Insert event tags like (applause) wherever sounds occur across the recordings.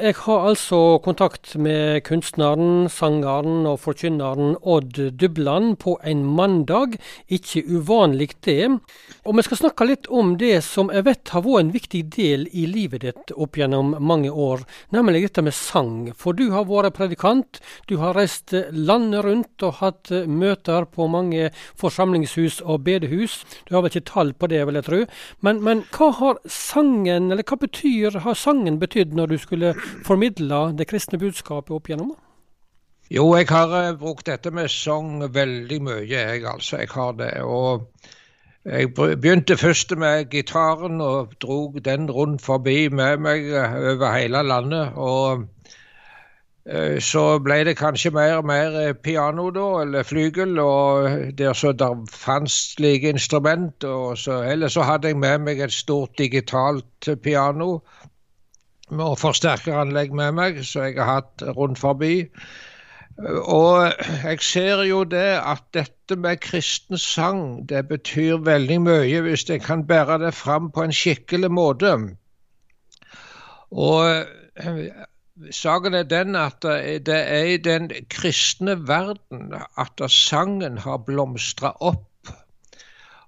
Jeg har altså kontakt med kunstneren, sangeren og forkynneren Odd Dubland på en mandag. Ikke uvanlig det. Og vi skal snakke litt om det som jeg vet har vært en viktig del i livet ditt opp gjennom mange år, nemlig dette med sang. For du har vært predikant, du har reist landet rundt og hatt møter på mange forsamlingshus og bedehus. Du har vel ikke tall på det, vil jeg tro. Men, men hva har sangen, eller hva betyr, har sangen betydd når du skulle formidla det kristne budskapet opp gjennom? Jo, jeg har uh, brukt dette med sang veldig mye, jeg altså. Jeg har det. Og jeg begynte først med gitaren og dro den rundt forbi med meg uh, over hele landet. Og uh, så ble det kanskje mer og mer piano, da, eller flygel, og der så der fantes slike instrument. Og så, eller så hadde jeg med meg et stort digitalt piano og forsterkeranlegg med meg, som jeg har hatt rundt forbi. Og jeg ser jo det at dette med kristen sang, det betyr veldig mye hvis jeg kan bære det fram på en skikkelig måte. Og saken er den at det er i den kristne verden at sangen har blomstra opp.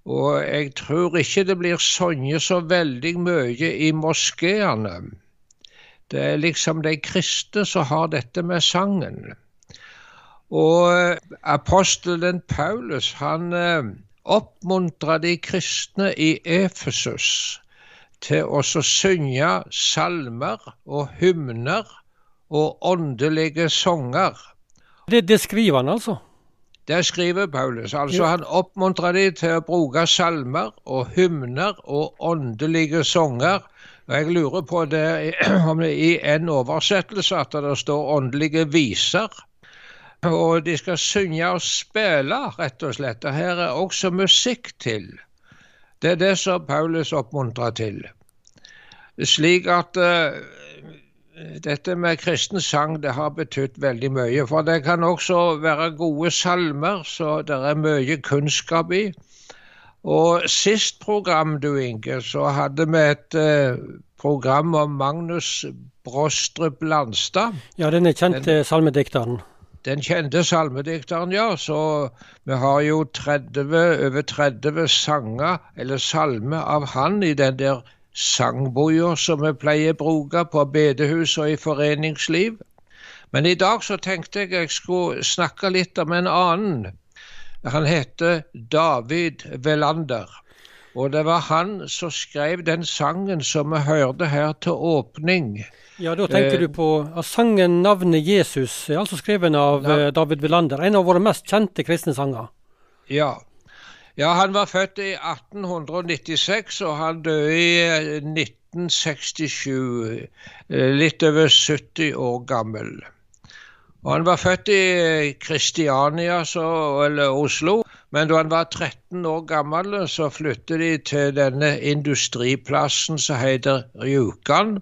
Og jeg tror ikke det blir sunget så veldig mye i moskeene. Det er liksom de kristne som har dette med sangen. Og apostelen Paulus han eh, oppmuntra de kristne i Efesus til å synge salmer og hymner og åndelige sanger. Det, det, skriver han altså? Det skriver Paulus. Altså ja. Han oppmuntrer de til å bruke salmer og hymner og åndelige sanger og Jeg lurer på det, (clears throat) om det i en oversettelse at det står åndelige viser. Og de skal synge og spille, rett og slett. Og her er også musikk til. Det er det som Paulus oppmuntrer til. Slik at uh, dette med kristen sang det har betydd veldig mye. For det kan også være gode salmer, så det er mye kunnskap i. Og sist program, du Inge, så hadde vi et eh, program om Magnus Brostrup Landstad. Ja, den kjente den, salmedikteren. Den kjente salmedikteren, ja. Så vi har jo 30, over 30 sanger, eller salmer, av han i den der sangboka som vi pleier å bruke på bedehus og i foreningsliv. Men i dag så tenkte jeg jeg skulle snakke litt om en annen han heter David Velander. Og det var han som skrev den sangen som vi hørte her til åpning. Ja, da tenker eh, du på sangen 'Navnet Jesus', er altså skrevet av ja. Eh, David Velander. En av våre mest kjente kristne sanger. Ja. ja. han var født i 1896, og han døde i 1967. Eh, litt over 70 år gammel. Han var født i Kristiania, eller Oslo, men da han var 13 år gammel, så flyttet de til denne industriplassen som heter Rjukan.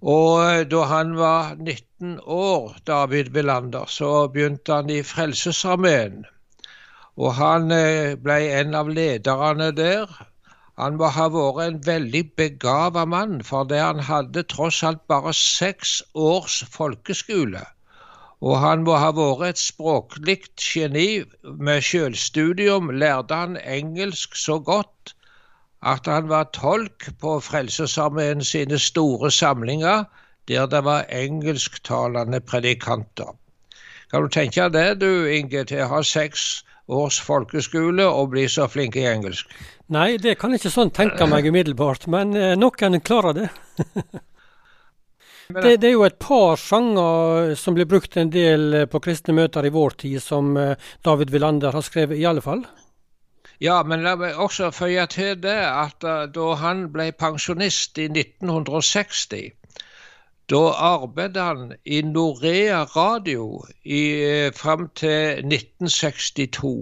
Og da han var 19 år, David Villander, så begynte han i Frelsesarmeen. Og han eh, ble en av lederne der. Han må ha vært en veldig begava mann, for det han hadde tross alt bare seks års folkeskole. Og han må ha vært et språklig geni. Med sjølstudium lærte han engelsk så godt at han var tolk på Frelsesarmeen sine store samlinger, der det var engelsktalende predikanter. Kan du tenke deg det, du Inge, til å ha seks års folkeskole og bli så flink i engelsk? Nei, det kan jeg ikke sånn tenke meg umiddelbart, men eh, noen klarer det. (laughs) Det, det, er jo et par sanger som blir brukt en del eh, på kristne møter i vår tid, som eh, David Villander har skrevet, i alle fall. Ja, men la meg også føye til det at uh, da han ble pensjonist i 1960, da arbeidet han i Norea Radio i, fram til 1962.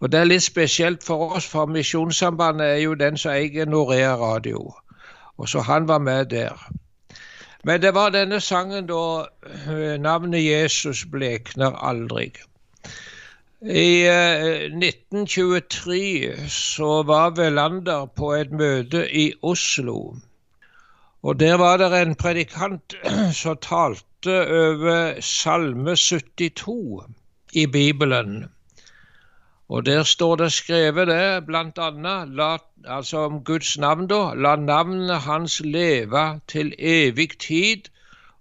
Og Det er litt spesielt for oss, for Misjonssambandet er jo den som eier Norea Radio. Og så han var med der. Men det var denne sangen da eh, navnet Jesus blekner aldri. I 1923 eh, så var Velander på et møte i Oslo. Og der var det en predikant (clears throat) som talte over Salme 72 i Bibelen. Og der står det skrevet det, blant annet, la, altså om Guds navn, da. La navnet hans leve til evig tid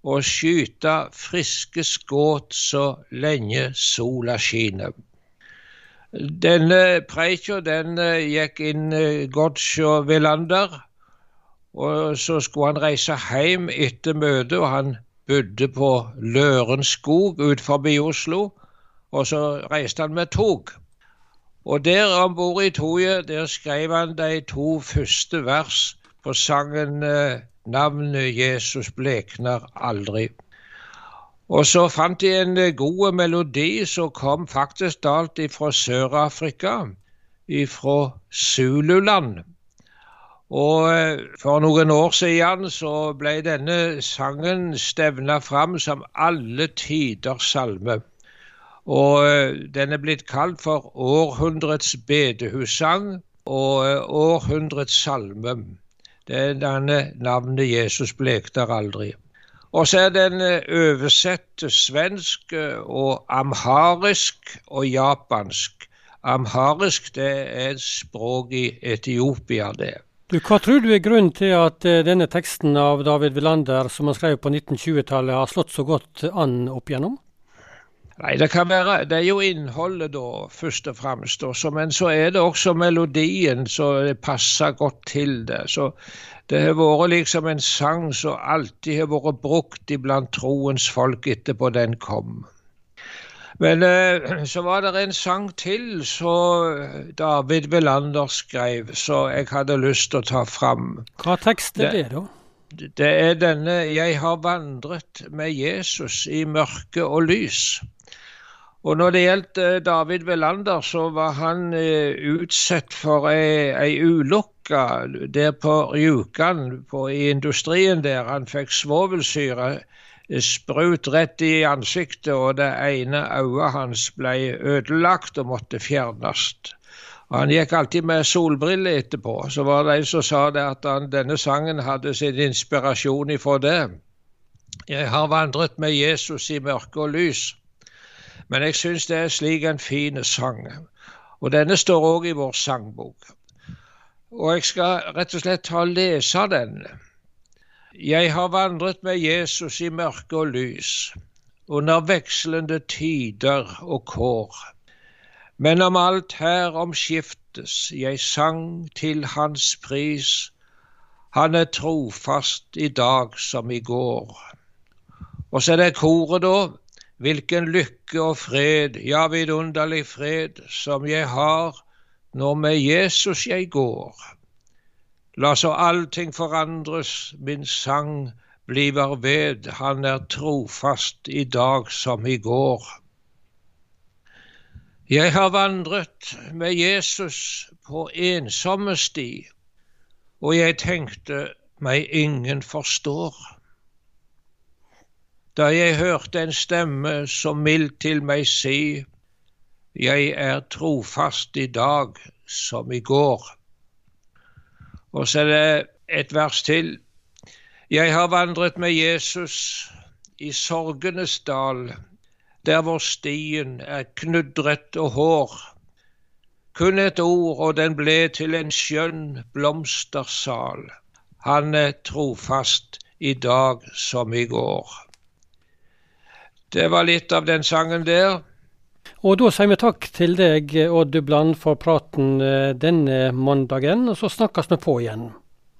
og skyte friske skudd så lenge sola skinner. Denne preika den eh, gikk inn eh, godt hos Villander, og så skulle han reise hjem etter møtet, og han bodde på Lørenskog utenfor Oslo, og så reiste han med tog. Og der om bord i toget der skrev han de to første vers på sangen eh, 'Navnet Jesus blekner aldri'. Og så fant de en eh, god melodi som kom faktisk dalt ifra Sør-Afrika, ifra Zululand. Og eh, for noen år siden så ble denne sangen stevna fram som alle tiders salme. Og eh, den er blitt kalt for århundrets bedehussang og eh, århundrets salme. Det er denne navnet Jesus blekter aldri. Og så er den eh, oversett svensk og amharisk og japansk. Amharisk det er et språk i Etiopia, det. Du, hva tror du er grunnen til at denne teksten av David Wilander, som han skrev på 1920-tallet, har slått så godt an opp igjennom? Nei, det kan være Det er jo innholdet, da, først og fremst. Også, men så er det også melodien, som passer godt til det. Så det har vært liksom en sang som alltid har vært brukt iblant troens folk etterpå den kom. Men eh, så var det en sang til som David Velander skrev, så jeg hadde lyst til å ta fram. Hva tekst er det, da? Det er denne 'Jeg har vandret med Jesus i mørke og lys'. Og Når det gjaldt eh, David Velander, så var han eh, utsatt for ei, ei ulykke der på Rjukan i industrien der. Han fikk svovelsyre eh, sprut rett i ansiktet, og det ene øyet hans ble ødelagt og måtte fjernes. Han gikk alltid med solbriller etterpå. Så var det en som sa det at han, denne sangen hadde sin inspirasjon ifra det. Jeg har vandret med Jesus i mørke og lys. Men jeg syns det er slik en fin sang. Og denne står òg i vår sangbok. Og jeg skal rett og slett ta og lese den. Jeg har vandret med Jesus i mørke og lys, under vekslende tider og kår. Men om alt her omskiftes, jeg sang til hans pris. Han er trofast i dag som i går. Og så er det koret, da. Hvilken lykke og fred, ja, vidunderlig fred, som jeg har når med Jesus jeg går. La så allting forandres, min sang bliver ved, han er trofast i dag som i går. Jeg har vandret med Jesus på ensomme sti, og jeg tenkte meg ingen forstår da jeg hørte en stemme som mildt til meg si, Jeg er trofast i dag som i går. Og så er det et vers til. Jeg har vandret med Jesus i sorgenes dal, der hvor stien er knudret og hår. Kun et ord, og den ble til en skjønn blomstersal. Han er trofast i dag som i går. Det var litt av den sangen der. Og da sier vi takk til deg, Odd Dubland, for praten eh, denne mandagen, og så snakkes vi på igjen.